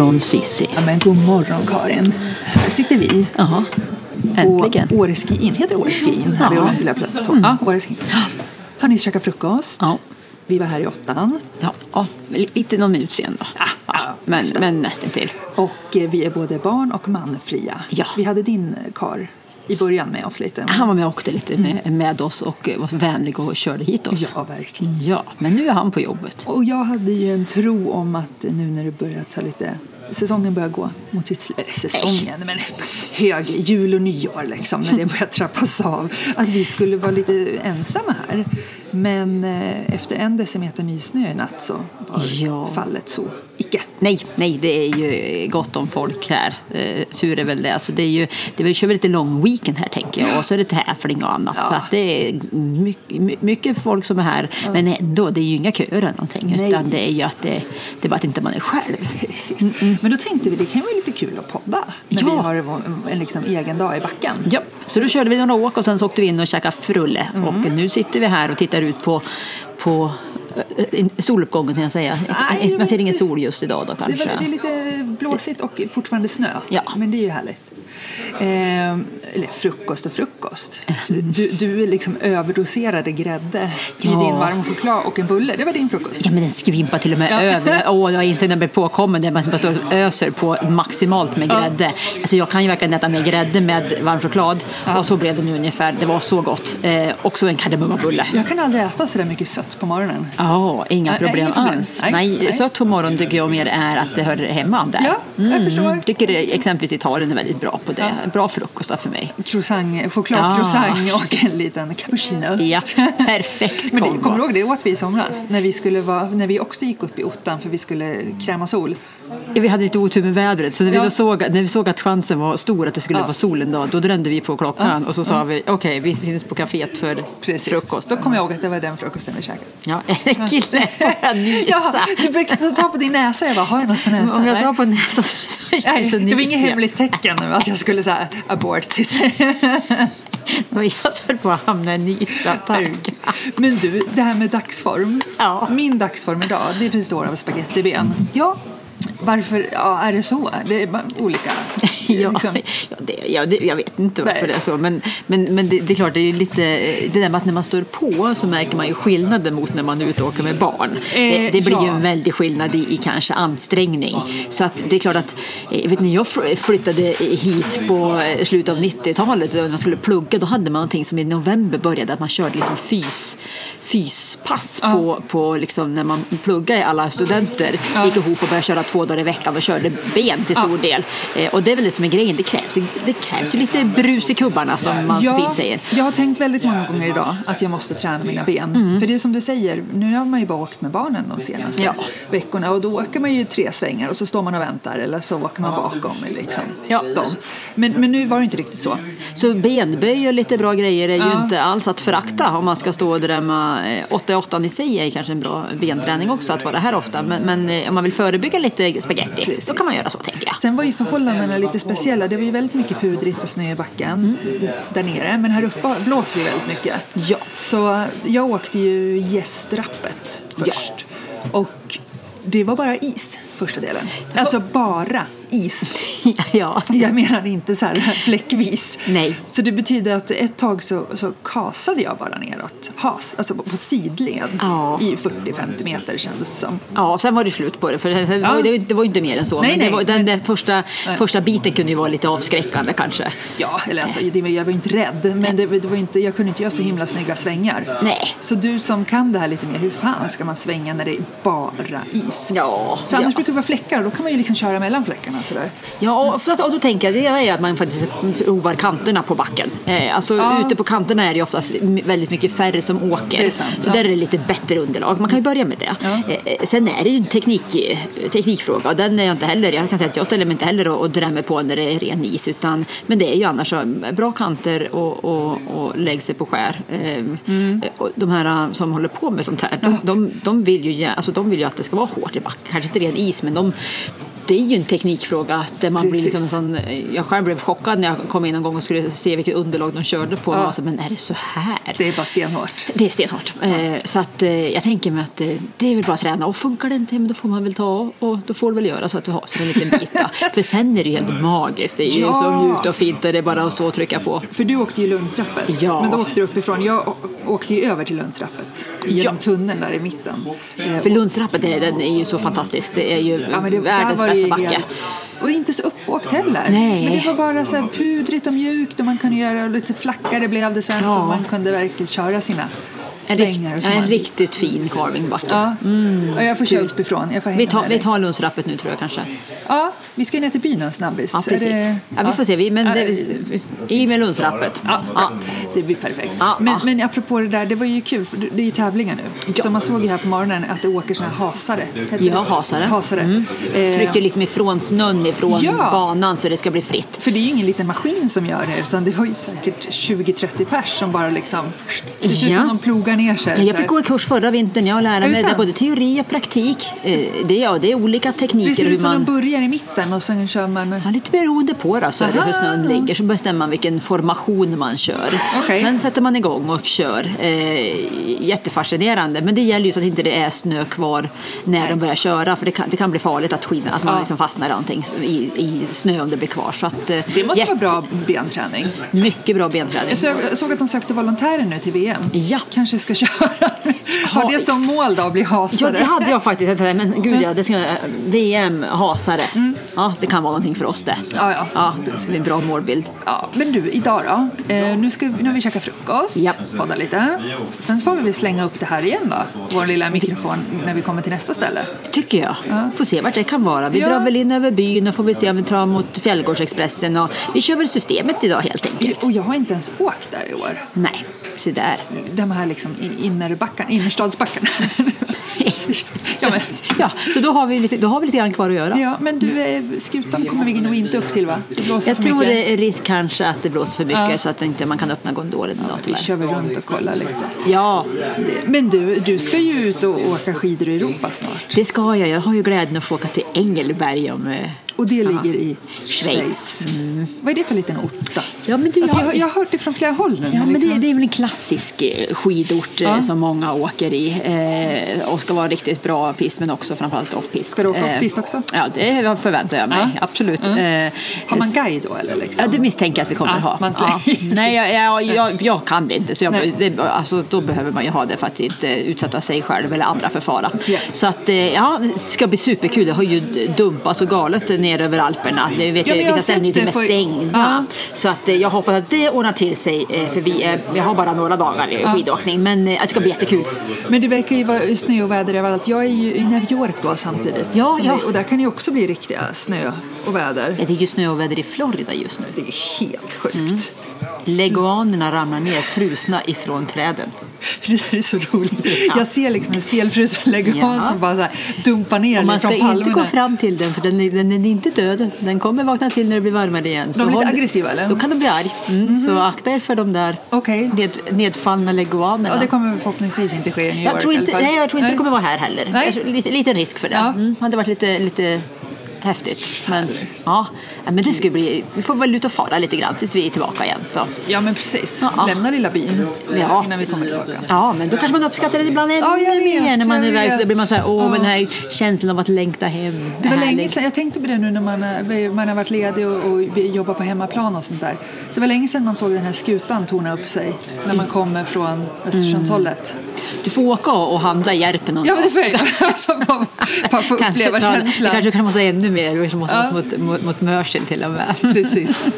morgon Sissi. Ja, men god morgon Karin. Här sitter vi. Jaha, äntligen. På Åreskiin. Heter det Åreskiin? Här vid Ja. Olympiaplatån. Ja, Åreskiin. Har ni käkat frukost? Ja. Vi var här i åttan. Ja, ja, lite någon minut sen då. Ja, men, nästan. men nästan till. Och eh, vi är både barn och manfria. Ja. Vi hade din kar i början med oss lite. Han var med och åkte lite med, med oss och var vänlig och körde hit oss. Ja, verkligen. Ja, men nu är han på jobbet. Och jag hade ju en tro om att nu när det börjar ta lite Säsongen börjar gå mot sitt slut. Säsongen, men hög jul och nyår liksom. När det börjar trappas av. Att vi skulle vara lite ensamma här. Men eh, efter en decimeter nysnö i natt så var Ja. fallet så icke. Nej, nej, det är ju gott om folk här. Eh, tur är väl det. Alltså, det är ju, det vi kör väl lite lång weekend här tänker jag. Och så är det tävling och annat. Ja. Så att det är mycket, my- mycket folk som är här. Men ändå, det är ju inga köer eller någonting. Nej. Utan det är ju att det, det är bara att inte man är själv. Precis. Men då tänkte vi det kan vara lite kul att podda. När Ja. vi har en, en liksom egen dag i backen. Ja, så då körde vi några åk och sen så åkte vi in och käkade frulle. Mm. Och nu sitter vi här och tittar ut på, på eh, soluppgången kan jag säga. Nej, Man ser ingen sol just idag då Det är, kanske. det är lite blåsigt och fortfarande snö. Ja. Men det är ju härligt. Eh, eller frukost och frukost. Du, du liksom överdoserade grädde i Ja. din varm choklad och en bulle. Det var din frukost. Ja men den skvimpar till och med Ja. över. Åh, jag insåg när jag blev påkommen där man bara står och öser på maximalt med grädde. Alltså jag kan ju verkligen äta med grädde med varm choklad. Och så blev det nu ungefär. Det var så gott. Eh, också en kardemummabulle. Jag kan aldrig äta så där mycket sött på morgonen. Ja, inga Nej, problem inga problem. alls. Nej, Nej, nej. sött på morgonen tycker jag mer är att det hör hemma där. Ja, jag förstår. Tycker det, exempelvis Italien är väldigt bra på det. Bra frukost för mig. Croissant, chokladcroissant och en liten cappuccino. Ja, perfekt Men det, kommer du ihåg det åt vi i somras? När vi, skulle vara, när vi också gick upp i ottan för vi skulle kräma sol. Vi hade lite otur med vädret så när vi, Ja. då såg, när vi såg att chansen var stor att det skulle Ja. vara sol en dag då drömde vi på klockan och så sa vi okej vi syns på kaféet för Precis. frukost. Då kommer jag ihåg att det var den frukosten vi käkade. Ja, kille får jag nysa. Ja, du brukade ta på din näsa. Jag bara, har jag något på näsan? Om jag tar på näsan så, så, Nej, så det var inget hemligt tecken nu att jag skulle så här abort. Det var jag som höll på att hamna i nysa, tack. Men du, det här med dagsform. Ja. Min dagsform idag, det består av spagettiben. Ja, Varför ja, är det så? Det är bara olika. Ja, liksom. ja, det, ja det, jag vet inte varför Nej. det är så. Men, men, men det, det är klart, det är ju lite det där med att när man står på så märker man ju skillnaden mot när man är ute och åker med barn. det, det blir ju ja. en väldig skillnad i, i kanske ansträngning. Så att det är klart att, eh, jag vet när jag fl- flyttade hit på eh, slutet av 90-talet och man skulle plugga, då hade man någonting som i november började, att man körde liksom fys, fyspass på, på liksom när man pluggade, alla studenter gick ihop och började köra två dagar i veckan och körde ben till stor del. Eh, och det är väl det som är grejen, det krävs, det krävs ju lite brus i kubbarna som man så fint säger. Jag har tänkt väldigt många gånger idag att jag måste träna mina ben. Mm. För det är som du säger, nu har man ju bara åkt med barnen de senaste Ja. veckorna och då åker man ju tre svängar och så står man och väntar eller så åker man bakom. Liksom, Ja. dem. Men, men nu var det inte riktigt så. Så benböj och lite bra grejer är ju Ja. inte alls att förakta om man ska stå och drämma. Eh, 8 i 8 i sig är kanske en bra benträning också att vara här ofta. Men, men eh, om man vill förebygga lite spaghetti Precis. då kan man göra så tänker jag. Sen var ju förhållandena lite speciella. Det var ju väldigt mycket pudrigt och snö i backen där nere. Men här uppe blåser det väldigt mycket. Ja. Så jag åkte ju gästrappet först. Och det var bara is första delen. Alltså bara is. ja. Jag menar inte så här fläckvis. Nej. Så det betyder att ett tag så, så kasade jag bara neråt. Has, alltså på, på sidled Ja. i 40-50 meter kändes det som. Ja, sen var det slut på det. För det, det, var, Ja. det, det var inte mer än så. Nej, men nej, var, den, den första, Nej. första biten kunde ju vara lite avskräckande kanske. Ja, eller alltså, det, jag var ju inte rädd, men det, det var inte, jag kunde inte göra så himla snygga svängar. Nej. Så du som kan det här lite mer, hur fan ska man svänga när det är bara is? Ja, För annars ja. brukar det vara fläckar då kan man ju liksom köra mellan fläckarna. Och sådär. Ja, och, att- och då tänker jag det ena är att man faktiskt provar kanterna på backen. Eh, alltså Ja. ute på kanterna är det oftast väldigt mycket färre som åker. Sant, så ja. där är det lite bättre underlag. Man kan ju börja med det. Ja. Eh, sen är det ju en teknik, teknikfråga och den är jag inte heller, jag kan säga att jag ställer mig inte heller och, och drämmer på när det är ren is. Utan, men det är ju annars så, bra kanter och, och, och lägg sig på skär. Eh, Mm. de här eh, som håller på med sånt här, de, de, de, vill ju, alltså, de vill ju att det ska vara hårt i backen. Kanske inte ren is, men de, det är ju en teknikfråga. Där man blir liksom sån, jag själv blev chockad när jag kom in en gång och skulle se vilket underlag de körde på. Ja. Så, men är det så här? Det är bara stenhårt. Det är stenhårt. Eh, så att, eh, jag tänker mig att eh, det är väl bara att träna. Och funkar det inte, men då får man väl ta och då får du väl göra så att du har så en liten bit. För sen är det ju helt magiskt. Det är ju Ja. så mjukt och fint och det är bara att stå och trycka på. För du åkte ju Lundsrappet. Ja. Men då åkte du uppifrån. Jag åkte ju över till Lundsrappet. Genom Ja. tunneln där i mitten. Eh, För Lundsrappet är, den är ju så fantastisk. Det är ju Ja, men det, världens bästa backe. och inte så uppåkt heller. Nej. Men det var bara så här pudrigt och mjukt och man kunde göra och lite flackare blev det sen Ja. så man kunde verkligen köra sina En, svängar. Och så en man- riktigt fin carvingbacke. Ja. och jag får köra uppifrån. Jag får Vi tar, vi tar Lundsrappet nu tror jag kanske. Ja, vi ska ner till byn en snabbis. Ja, precis. det- Ja, vi får se. Vi, men Ja, det, I med Lundsrappet. Ja, ja, det blir perfekt. Ja, men, men apropå det där, det var ju kul, för det är ju tävlingar nu. Ja. Så man såg ju här på morgonen att det åker såna här hasare. Ja, hasare. hasare. Mm. Eh, Trycker liksom ifrån snön ifrån Ja. banan så det ska bli fritt. För det är ju ingen liten maskin som gör det, utan det var ju säkert 20-30 pers som bara liksom... Det ser ut som de plogar ner sig. Jag fick gå en kurs förra vintern. Jag lärde det mig det sant? både teori och praktik. Eh, Det är, ja, det är olika det tekniker. ser hur ut som man... de börjar i mitten och sen kör man... Ja, lite beroende på då, så är det hur Aha. snön ligger så bestämmer man vilken formation man kör. Okej. Sen sätter man igång och kör. Eh, jättefascinerande. Men det gäller ju så att inte det är snö kvar när de börjar köra för det kan, det kan bli farligt att skina, att man Ja. liksom fastnar i någonting i, i snö om det blir kvar. Så att, eh, Det måste jätte- vara bra benträning. Mycket bra benträning. Jag såg, jag såg att de sökte volontärer nu till VM. Ja. Kanske ska köra. Har Ha- det som mål då att bli Ja, hasare? det hade jag faktiskt. Men gud, ja, det ska, VM, hasare. Ja, det kan vara någonting för oss det. Ja, ja. ja det ska bli en bra målbild. Ja, men du, idag då? Eh, nu, ska, vi- nu har vi käkat frukost, Ja. podda lite. Sen får vi väl slänga upp det här igen då, vår lilla mikrofon, när vi kommer till nästa ställe. Tycker jag. Ja. Får se vart det kan vara. Vi Ja. drar väl in över byn och får vi se om vi drar mot Fjällgårdsexpressen. Och vi kör väl systemet idag helt enkelt. Och jag har inte ens åkt där i år. Nej, se där. De här liksom innerbackarna, innerstadsbackarna. Ja, men, ja, så då har, vi lite, då har vi lite grann kvar att göra. ja, men du, eh, skutan kommer vi nog inte upp till va? Jag tror mycket. det är risk kanske att det blåser för mycket Ja. så att inte man kan öppna gondolen idag Vi tyvärr. kör väl runt och kollar lite. Ja, Men du, du ska ju ut och åka skidor i Europa snart. det ska jag. Jag har ju glädjen att få åka till Engelberg om eh, Och det ligger i Schweiz. Mm. Vad är det för liten ort då? Ja, men du, Alltså, jag- jag, har hört det från flera håll nu. Ja, men det, liksom- det är väl en klassisk eh, skidort eh, Ja. som många åker i. Eh, och ska vara riktigt bra pist men också framförallt off-pist. Ska du åka Eh, off-pist också? Ja, det förväntar jag mig. Ja. Absolut. Mm. Eh, Har man guide då eller? Liksom? Ja, det misstänker jag att vi kommer att ha. ja. Nej, jag, jag, jag, jag kan det inte. Så jag, det, alltså, då behöver man ju ha det för att inte utsätta sig själv eller andra för fara. Ja. Så att, ja, det ska bli superkul. Det har ju dumpat så galet ner över Alperna. Det vet Ja, jag, vissa ställen är till och med stängda. Ja. Så att, eh, jag hoppas att det ordnar till sig. eh, För vi, är, vi har bara några dagar i skidåkning. Men eh, det ska bli jättekul. Men det verkar ju vara snö och väder överallt. Jag är ju i New York då samtidigt. Ja, ja. Och där kan det ju också bli riktiga snö och väder. Ja, Det är ju snöoväder i Florida just nu. Det är helt sjukt. Mm. Leguanerna ramlar ner frusna ifrån träden. Det där är så roligt. Ja. Jag ser liksom en stelfrusen leguan Ja. som bara så här dumpar ner man ska inte gå fram till den för den, är- den är inte död. Den kommer vakna till när det blir varmare igen. De är lite aggressiva, eller? Då kan de bli arg. Mm. Så akta er för de där Okej. ned, nedfallna leguanerna. Ja, det kommer förhoppningsvis inte ske i New York jag tror i inte, alla fall. nej, jag tror inte Nej. det kommer vara här heller. Nej. Lite, lite risk för det. Ja. Mm, hade varit lite, lite häftigt. Men, ja, Ja, men det ska bli, vi får väl ut och fara lite grann tills vi är tillbaka igen. Så. Ja, men precis. Ja. Lämna lilla byn Ja. innan vi kommer tillbaka. Ja, men då kanske man uppskattar det ibland ännu Ja, mer när man är iväg. Så då blir man så här, åh, Ja. men den här känslan av att längta hem. Det var är länge sedan, jag tänkte på det nu när man, eh, man har varit ledig och, och jobbar på hemmaplan och sånt där. Det var länge sedan man såg den här skutan torna upp sig när man kommer från Östersundshållet. Du får åka och handla i Järpen någon Ja, men det får jag. Alltså, bara, bara få uppleva ja, känslan. Det kanske kan måste ännu mer, vi kanske måste Ja. mot, mot, mot Mörsil till och med. Precis.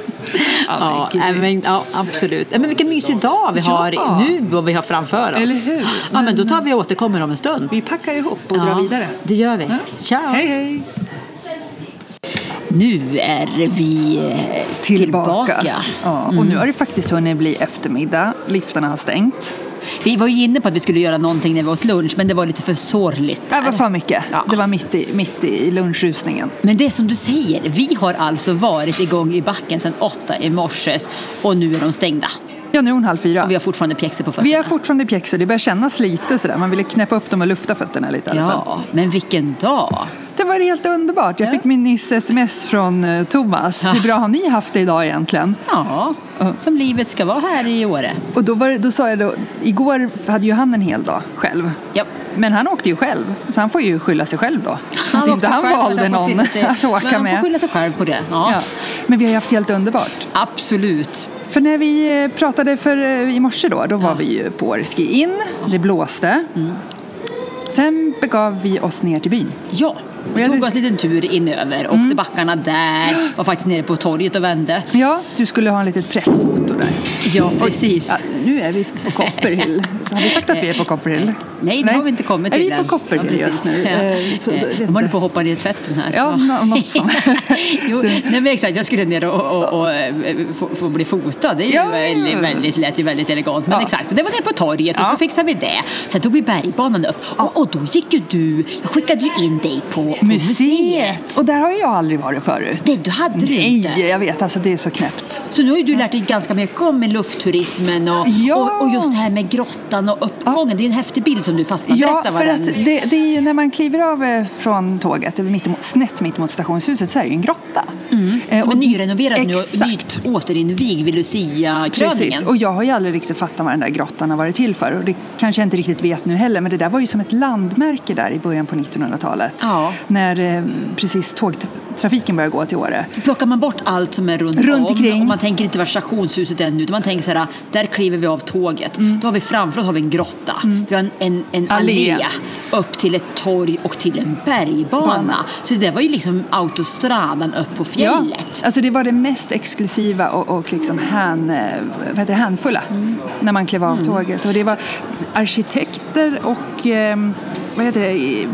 Ja, gud. men, ja, absolut. Men vilken mysig dag vi har Ja. nu och vi har framför oss. Eller hur? Ja, men då tar vi och återkommer om en stund. Vi packar ihop och ja, drar vidare. Det gör vi. Ja. Ciao! Hej, hej! Nu är vi eh, tillbaka. Ja, och nu har det faktiskt hunnit bli eftermiddag. Liftarna har stängt. Vi var ju inne på att vi skulle göra någonting när vi åt lunch, men det var lite för sorgligt. Det var för mycket. Ja. Det var mitt i, mitt i lunchrusningen. Men det är som du säger, vi har alltså varit igång i backen sedan åtta i morse och nu är de stängda. Ja, nu är hon halv fyra. Och vi har fortfarande pjäxor på fötterna. Vi är fortfarande pjäxor. Det börjar kännas lite sådär. Man ville knäppa upp dem och lufta fötterna lite i alla fall. Ja, men vilken dag! Det var helt underbart. Jag Ja. fick min nyss sms från eh, Thomas. Hur bra har ni haft det idag egentligen? Ja, som livet ska vara här i Åre. Och då, var, det- då sa jag då, igår hade ju han en hel dag själv. Ja. Men han åkte ju själv, så han får ju skylla sig själv då. att inte han själv, valde han någon att åka men Han med. får skylla sig själv på det. Ja, Ja. Men vi har ju haft helt underbart. absolut. För när vi eh, pratade för, eh, i morse då, då var vi ju på Åreski in. Det blåste. Mm. Sen begav vi oss ner till byn. Ja, vi tog oss en liten tur inöver, åkte backarna där, var faktiskt nere på torget och vände. Ja, du skulle ha en litet pressfoto där. Ja, precis. Ja, nu är vi på Copperhill. Har vi sagt att vi är på Copperhill? Nej, det har vi inte kommit är till vi på än. Copperhill Ja, just nu? Ja. Eh, Eh, De håller på att hoppa ner i tvätten här. Ja, nå- något sånt. jo, nej, men exakt, jag skulle ner och, och, och, eh, få, få bli fotad. Det är ju Ja. väldigt, väldigt, lät ju väldigt elegant. Men Ja. exakt, och det var ner på torget och så fixade vi det. Sen tog vi bergbanan upp och, och då gick ju du, jag skickade ju in dig på, på museet. Och där har jag aldrig varit förut. Nej, du hade du Nej, inte. jag vet. Alltså det är så knäppt. Så nu har ju du lärt dig ganska mycket om luftturismen och, Ja. och, och just det här med grottan och uppgången. Det är en häftig bild som du fastnade. Ja, för att det, det är ju när man kliver av eh, från tåget, är mitt emot, snett mitt mot stationshuset, så är det ju en grotta. Mm. Eh, är nyrenoverad nu och Exakt. återinvigd vid Lucia-kröningen. Precis, och jag har ju aldrig riktigt fattat vad den där grottan har varit till för. Och det kanske jag inte riktigt vet nu heller, men det där var ju som ett landmärke där i början på 1900-talet. Ja. När eh, precis tågtrafiken började gå till Åre. Plockar man bort allt som är runt, Runt om omkring. och man tänker inte vart stationshuset är nu utan man tänker så här, där kliver vi av tåget. Då har vi framför oss har vi en grotta. Vi har en, en, en allé. Allé. upp till ett torg och till en bergbana. Bana. Så det var ju liksom autostradan upp på fjället. alltså det var det mest exklusiva och, och liksom hän, eh, vad heter det, hänfulla när man klev av Mm. tåget. Och det var arkitekter och eh, vad heter det,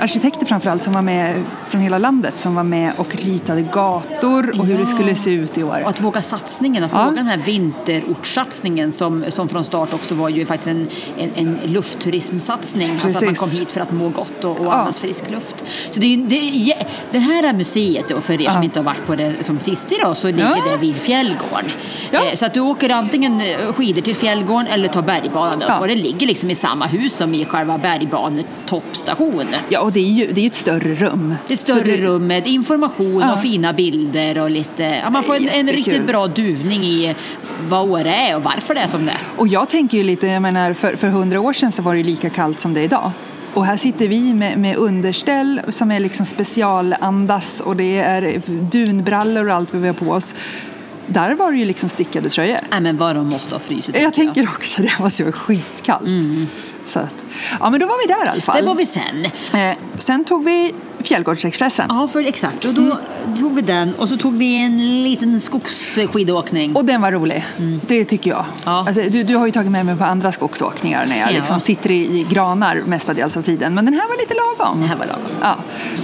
arkitekter framförallt som var med från hela landet som var med och ritade gator och hur det Ja. skulle se ut i år. Och att våga satsningen, att Ja. våga den här vinterortssatsningen som, som från start också var ju faktiskt en, en, en luftturismsatsning. Alltså att man Precis. kom hit för att må gott och, och Ja. andas frisk luft. Så det är, det är, det här museet då, för er som Ja. inte har varit på det som sist idag, så ligger Ja. det vid Fjällgården. Ja. Eh, Så att du åker antingen eh, skidor till Fjällgården eller tar bergbanan upp. Ja. Och det ligger liksom i samma hus som i själva bergbanetoppstation. Ja, och det är ju det är ett större rum. Det är större rum med information Ja. och fina bilder och lite, ja, man får en, en riktigt bra duvning i vad Åre är och varför det är som det är. Och jag tänker ju lite, jag menar för, för hundra år sedan så var det ju lika kallt som det är idag. Och här sitter vi med, med underställ som är liksom specialandas och det är dunbrallor och allt vi har på oss. Där var det ju liksom stickade tröjor. Nej men vad de måste ha frysit. Jag tänker också det måste ju vara skitkallt. Så att, ja men då var vi där i alla fall. Det var vi sen. Eh, sen tog vi Fjällgårdsexpressen. Ja, för exakt. Och då tog vi den och så tog vi en liten skogsskidåkning. Och den var rolig. Det tycker jag. Ja. Alltså, du, du har ju tagit med mig på andra skogsåkningar när jag Ja. liksom sitter i, i granar mestadels av tiden. Men den här var lite lagom. Det här var lagom. Ja.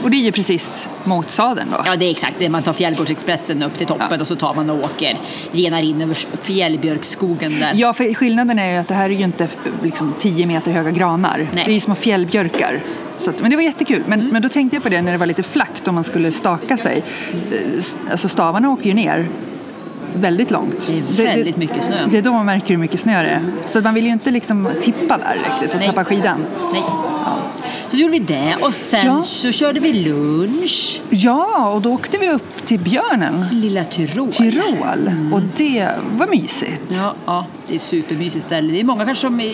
Och det är ju precis mot sadeln då. Ja, det är exakt det. Man tar Fjällgårdsexpressen upp till toppen Ja. och så tar man och åker, genar in över fjällbjörksskogen där. Ja, för skillnaden är ju att det här är ju inte liksom 10 meter höga granar. Nej. Mm. Det är ju små fjällbjörkar. Så att, men det var jättekul. Men, men då tänkte jag på det när det var lite flackt och man skulle staka sig. Eh, Alltså stavarna åker ju ner väldigt långt. Det är väldigt mycket snö. Det är då man märker hur mycket snö det är. Så att man vill ju inte liksom tippa där riktigt och Nej. tappa skidan. Nej. Så gjorde vi det och sen Ja. så körde vi lunch. Ja, och då åkte vi upp till björnen. Lilla Tyrol. Tyrol. Och det var mysigt. Ja, ja, det är supermysigt ställe. Det är många kanske som ja,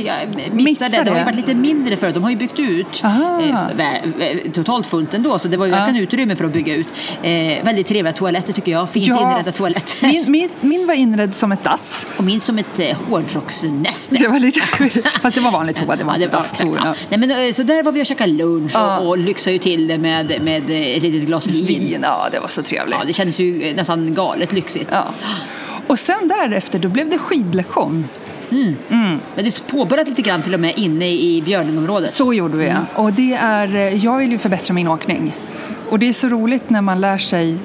missar, Missar det. Det har ju varit lite mindre förut. De har ju byggt ut Aha. eh, totalt fullt ändå. Så det var ju Ja. verkligen utrymme för att bygga ut. Eh, väldigt trevliga toaletter tycker jag. Fint inredda toaletter. Min, min, min var inredd som ett dass. Och min som ett eh, hårdrocksnäste. Det var lite Fast det var vanlig toa, det var Ja, det inte var dass. exakt, tror ja. Nej, men, eh, Så där var vi och käkade lunch Ja. och, och lyxade ju till det med, med ett litet glas vin. Vin, ja det var så trevligt. Ja, det kändes ju nästan galet lyxigt. Ja. Och sen därefter, då blev det skidlektion. Men det påbörjat lite grann till och med inne i Björnenområdet. Så gjorde vi. Och det är, eh, jag vill ju förbättra min åkning. Och det är så roligt när man lär sig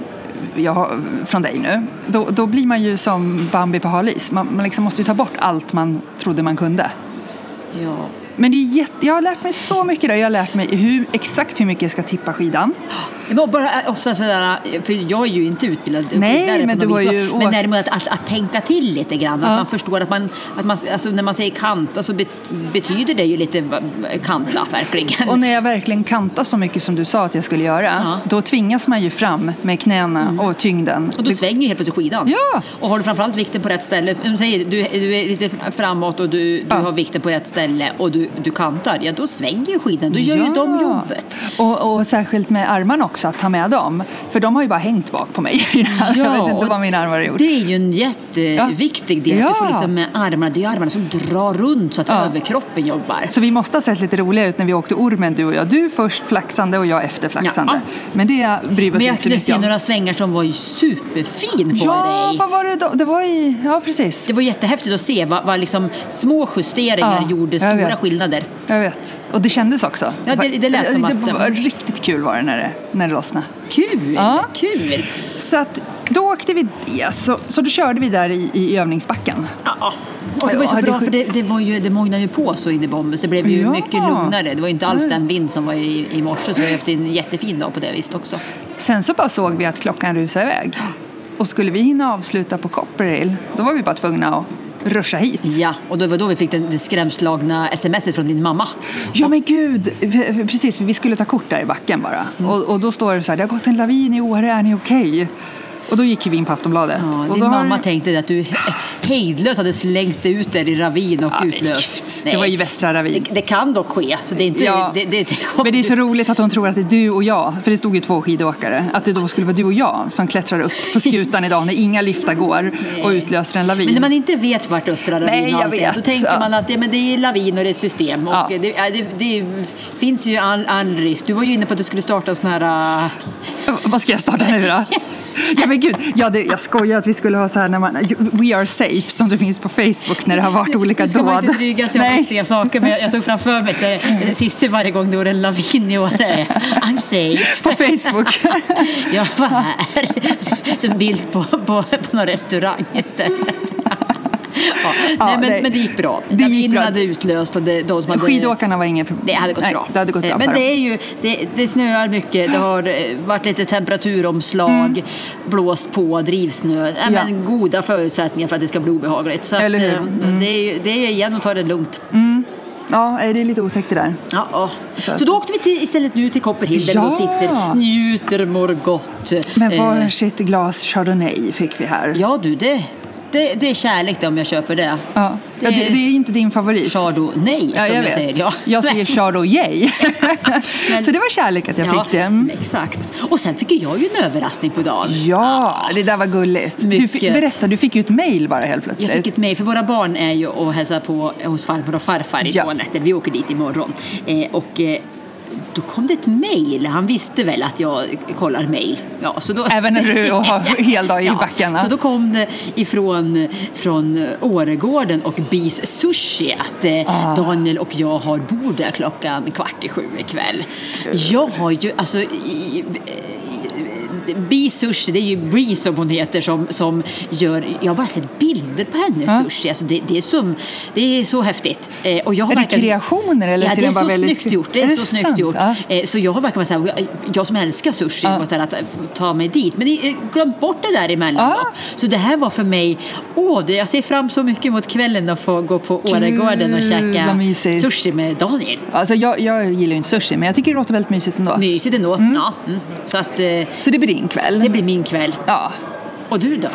jag från dig nu, då, då blir man ju som Bambi på halis. Man, man liksom måste ju ta bort allt man trodde man kunde. Ja. Men det är jätte, jag har lärt mig så mycket idag. Jag har lärt mig hur, exakt hur mycket jag ska tippa skidan. Men bara eh, ofta sådär, för jag är ju inte utbildad Nej, men på du har vis, ju så- Men åkt. däremot att, att, att tänka till lite grann, att Ja. man förstår att man, att man alltså när man säger kanta så be, betyder det ju lite kanta verkligen. Och när jag verkligen kantar så mycket som du sa att jag skulle göra, Ja. Mm. då tvingas man ju fram med knäna och tyngden. Och då svänger ju helt plötsligt skidan. Ja. Och har du framförallt vikten på rätt ställe, du säger du, du är lite framåt och du, du Ja. har vikten på rätt ställe och du, du kantar, ja då svänger skidan, då gör ju de jobbet. Och, och särskilt med armarna också, att ta med dem. För de har ju bara hängt bak på mig. jag vet inte vad mina armar har gjort. Det är ju en jätteviktig del, att du får Ja. liksom med armarna, det är ju armarna som drar runt så att Ja. överkroppen jobbar. Så vi måste ha sett lite roliga ut när vi åkte ormen du och jag. Du först flaxande och jag efter flaxande. Ja. Men det bryr vi oss Men jag inte så mycket se om. några svängar som var ju superfin på Ja, dig. vad var det då? Det var i... Ja, precis. Det var jättehäftigt att se vad, vad liksom små justeringar Ja, gjorde jag stora vet. Skillnader. Jag vet. Och det kändes också. Ja, det- det lät som det, att- det var riktigt kul var det när det, när det lossnade. Kul! Ja. Kul! Så att då åkte vi det. Så, så då körde vi där i, i övningsbacken. Ja. Och det var ju så bra för det, det, var ju, det mognade ju på så in i Bombus. Det blev ju Ja. mycket lugnare. Det var ju inte alls den vind som var i, i morse så vi har haft en jättefin dag på det viset också. Sen så bara såg vi att klockan rusade iväg. Och skulle vi hinna avsluta på Copperhill, då var vi bara tvungna att ruscha hit. Ja, och det var då vi fick det, skrämslagna smset från din mamma. Ja men gud, precis, vi skulle ta kort där i backen bara. Mm. Och, och då står det så här, det har gått en lavin i Åre, är ni okej? Och då gick vi in på Aftonbladet. Ja, och din då har- mamma tänkte att du hejdlöst hade slängt ut er i ravin och Ja, utlöst. det var ju Västra ravin. Det, det kan dock ske, så det är inte... Ja, det, det, men det är så roligt att hon tror att det är du och jag, för det stod ju två skidåkare, att det då skulle vara du och jag som klättrar upp på skutan idag när inga liftar går och utlöser en lavin. Men när man inte vet vart Östra ravin Nej, jag alltid är, vet. då tänker man att ja, men det är lavin och det är ett system. Och det finns ju all, all risk. Du var ju inne på att du skulle starta en sån här... äh, Vad ska jag starta nu då? Ja men gud, ja, det, jag skojar att vi skulle ha så här när man, We are safe som det finns på Facebook när det har varit olika Nu ska man dåd. inte dryga sig om viktiga saker, men jag, såg framför mig så här, Cissi varje gång det var en lavin i Åre. I'm safe. På Facebook. Jag var här. Så en bild på, på, på någon restaurang istället. Ja, Ja, nej, men, nej. men det gick bra. Det gick bra. hade utlöst och det, de som hade... Skidåkarna var inget problem. Det hade gått Nej, bra. Det hade gått bra Eh, Men det är ju, det, det snöar mycket, det har eh, varit lite temperaturomslag, blåst på, drivsnö. Ja, Mm. Ja. Men goda förutsättningar för att det ska bli obehagligt. Så att, Eller hur? eh, det, är, det är igen att ta det lugnt. Ja, nej, det är lite otäckt det där. Ja, ja. Så Så, då åkte vi till, istället nu till Copperhill där Ja. vi sitter, njuter, mår gott. Men Eh, varsitt glas chardonnay fick vi här. Ja du, det, det, det är kärlek det om jag köper det. Ja. Ja, det, det är inte din favorit. Chardonnay Ja, som jag jag, säger. Ja. Jag säger chardonnay. Men- Så det var kärlek att jag ja, fick det. Mm. Exakt. Och sen fick jag ju en överraskning på dagen. Ja, det där var gulligt. Du Mycket. berätta, du fick ju ett mail bara helt Jag plötsligt. fick ett mejl, för våra barn är ju och hälsar på hos farmor och farfar i Ja. två nätter. Vi åker dit imorgon. Eh, och eh, då kom det ett mejl. Han visste väl att jag kollar mejl. Ja, så då... Även när du har hel dag i ja. Så då kom det ifrån från Åregården och Bis Sushi att eh, Ah. Daniel och jag har bord där klockan kvart i sju ikväll. Jag har ju, alltså i, Bi Sushi, det är ju Bree som hon heter som, som gör, jag har bara sett bilder på hennes Ja. sushi, alltså det, det, är som, det är så häftigt. Eh, och jag har Är det verkligen- kreationer eller ja, det är så väldigt- snyggt gjort. Det är, Är det så snyggt sant? gjort. Ja. Eh, Så jag har verkligen så här, jag, som älskar sushi, Ja. måste att ta mig dit. Men jag har glömt bort det där emellan. Ja. Så det här var för mig, åh, det, jag ser fram så mycket mot kvällen att få gå på Åregården och käka sushi med Daniel. Alltså, jag, jag gillar ju inte sushi, men jag tycker det låter väldigt mysigt ändå. Mysigt ändå. Ja, mm. Så att eh, Så det blir din kväll? det blir min kväll. Ja. Och du då?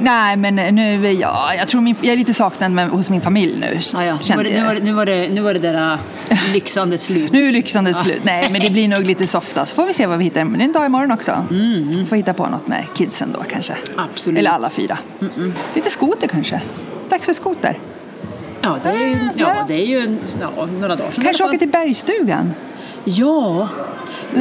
Nej, men nu, ja, jag tror min, jag är lite saknad med, hos min familj nu. Ja, ja. Nu, var det, nu, jag. var det, nu, var det, nu var det där äh, lyxandet slut. Nu är lyxandet slut. Nej, men det blir nog lite softa. Så får vi se vad vi hittar. Det är en dag imorgon också. Mm. Får hitta på något med kidsen då kanske. Absolut. Eller alla fyra. Lite skoter kanske. Dags för skoter. Ja, det är ju, ja, det är ju ja, några dagar sedan. Kanske åka till bergstugan. Ja,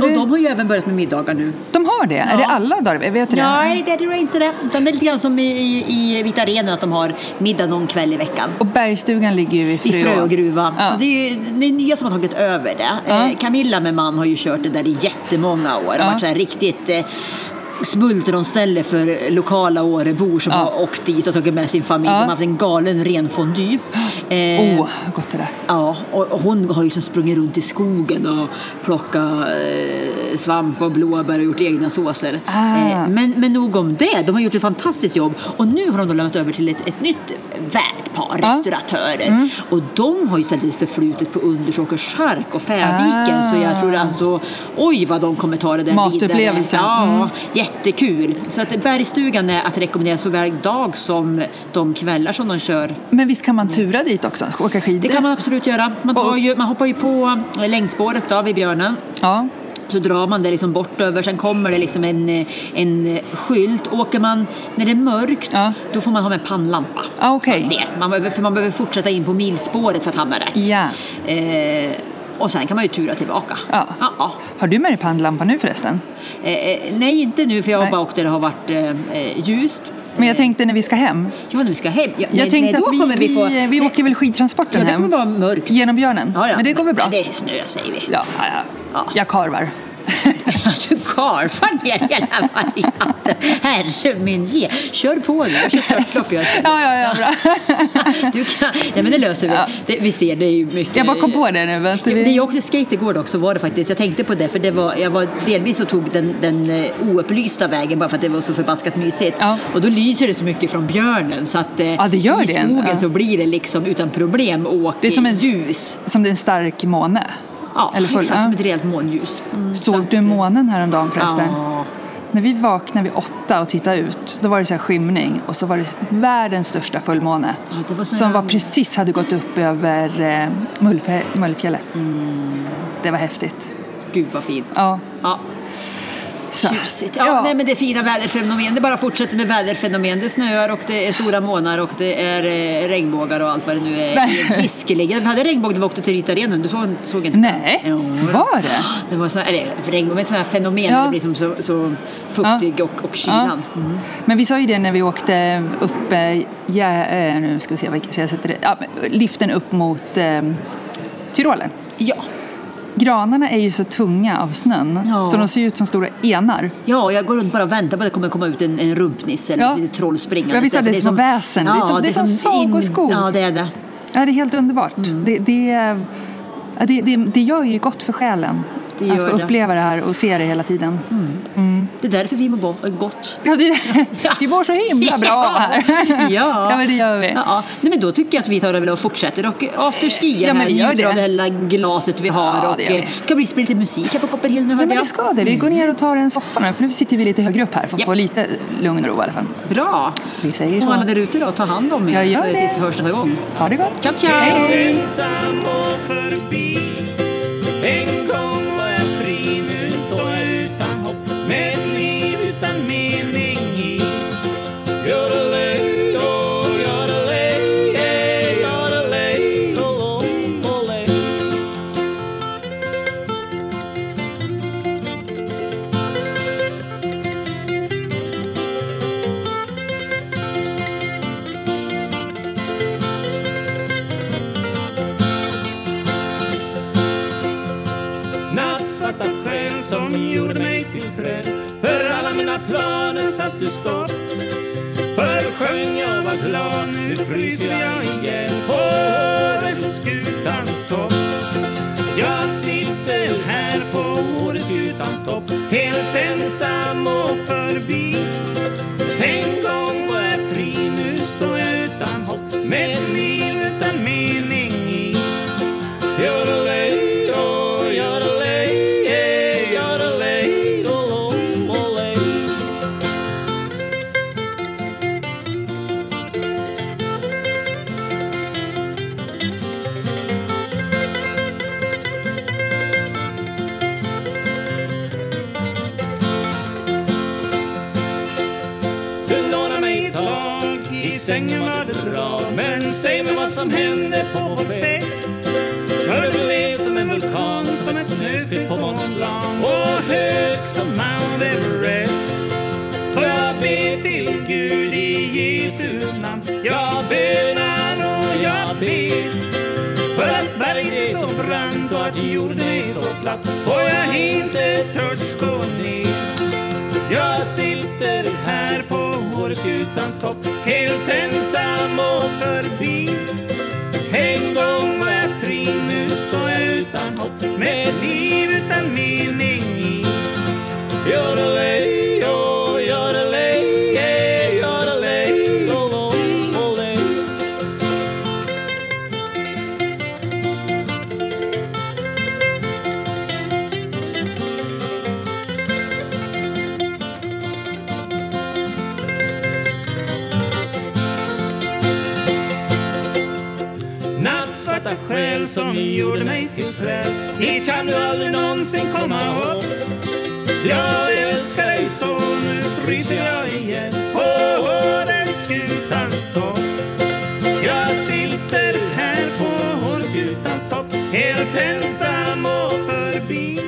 och de har ju även börjat med middagar nu. De har det. Är det alla dagar? Vet du det? Nej, det tror jag inte det. Utan det är lite grann som i, i, i Vita Arenan att de har middag någon kväll i veckan. Och bergstugan ligger ju i Frö. I Frögruva. Ja. Och det är ju det är nya som har tagit över det. Ja. Eh, Camilla med man har ju kört det där i jättemånga år. Och Ja. varit så riktigt eh, smultronställe för lokala Årebor som Ja. har åkt dit och tagit med sin familj. Ja. De har haft en galen Eh, Åh, gott det där. Ja, och och hon har ju som sprungit runt i skogen och plockat eh, svamp och blåbär och gjort egna såser. Ah. Eh, men, men nog om det, de har gjort ett fantastiskt jobb och nu har de då lämnat över till ett, ett nytt värdpar, Ja. restauratörer. Mm. Och de har ju ställt ett förflutet på Undersåkers skärk och Färviken Ah. så jag tror alltså, oj vad de kommer ta det där Matupplevelsen. vidare. Ja, Mm. jättekul. Så att Bergstugan är att rekommendera såväl dag som de kvällar som de kör Men visst kan man tura dit också? Åka skidor? det kan man absolut göra. Man, tar ju, man hoppar ju på eh, längdspåret då, vid Björnen. Ja. Så drar man det liksom bort över, sen kommer det liksom en, eh, en skylt. Åker man när det är mörkt, Ja. då får man ha med pannlampa. Ah, okej. Man, ser. man, behöver, för man behöver fortsätta in på milspåret för att hamna rätt. Ja. Eh, och sen kan man ju tura tillbaka. Ja. Ja, ja. Har du med dig pannlampa nu förresten? Eh, eh, nej, inte nu för jag har bara åkt där det har varit eh, eh, ljust. Men jag tänkte när vi ska hem. Ja, när vi ska hem. Ja, Jag nej, tänkte nej, då att vi, kommer vi få... vi, åker väl skidtransporten Ja, det kommer vara mörkt. Genom björnen? Ja, ja. Men det går väl bra? Det är snö säger vi. Ja, ja, ja. Ja. Jag karvar. Du karvar ner hela varianten. Herre min ge. Kör på nu. Jag kör störtlopp jag. Ja, ja, ja, bra. Du kan, nej men det löser vi. Ja. Det, vi ser, det är ju mycket. Jag bara kom på det nu. Vet vi... Det jag åkte skate igår också var det faktiskt. Jag tänkte på det för det var, jag var delvis och tog den, den eh, oupplysta vägen bara för att det var så förbaskat mysigt. Ja. Och då lyser det så mycket från björnen så att eh, Ja, det gör i det. skogen Ja. så blir det liksom utan problem åk Det är som en, ljus. Som det är en stark måne. Ja, Eller full, exakt ja. som ett rejält månljus. Mm, så Såg att, du månen häromdagen förresten? Ja. När vi vaknade vid åtta och tittade ut, då var det så här skymning och så var det världens största fullmåne. Ja, var så som var precis hade gått upp över eh, Mullfjä- Mullfjället. Det var häftigt. Gud vad fint. Ja, Ja. Så. Tjusigt. Ja, Nej, men det är fina väderfenomen. Det bara fortsätter med väderfenomen. Det snöar och det är stora månar och det är eh, regnbågar och allt vad det nu är. Visserligen. Vi hade regnbåg när vi åkte till Ritarenen. Du såg, såg inte? Nej, Jo, var det? Det var sån, eller regnbåg, men sådana här fenomen Ja. det blir som så, så fuktig och, och kylan. Mm. Men vi sa ju det när vi åkte upp, eh, ja, eh, nu ska vi se vad jag sätter det, ja, liften upp mot eh, Tyrolen. Ja. Granarna är ju så tunga av snön Ja. så de ser ut som stora enar. ja, jag går runt bara och väntar på att det kommer komma ut en, en rumpnisse eller Ja. ett troll springande. Ja, visst är det som väsen. Det är som- det är som sagoskog. Ja, det är det. Ja, det är helt underbart. Mm. Det, det, ja, det, det, det gör ju gott för själen Det att få det. uppleva det här och se det hela tiden. Det är därför vi mår gott. Ja, det, vi mår så himla bra här. ja. ja men det gör vi. Ja, ja. Nej, men då tycker jag att vi tar över och fortsätter och afterskiar Ja, här, njuter det. av det lilla glaset vi har. Ja, och det vi. eh, ska bli spela lite musik här på Copperhill nu Ja, hörde men det ska det. Vi går ner och tar en soffa nu, för nu sitter vi lite högre upp här för att Ja. få lite lugn och ro i alla fall. Bra! Vi säger Och alla så. där ute då, ta hand om er Jag gör så- det. tills vi hörs nästa gång. Ha det gott. Ciao, ciao! förbi En gång nu fryser jag igen På Åreskutans topp. Jag sitter här på Åreskutans topp Helt ensam och förbi. på vår fest. Mörklev som en vulkan, som ett snöskred på Mont och hög som Mount Everest. Så jag ber till Gud i Jesu namn, jag bönar och jag ber. För att berget är så brant och att jorden är så platt och jag inte törs gå ner. Jag sitter här på Åreskutans topp helt ensam och förbi en gång var jag fri, nu står jag utan hopp. Med liv svarta själ som gjorde mig till träd. Hit kan du aldrig någonsin komma upp. Jag älskar dig så, nu fryser jag igen på Åreskutans topp. Jag sitter här på Åreskutans topp helt ensam och förbi.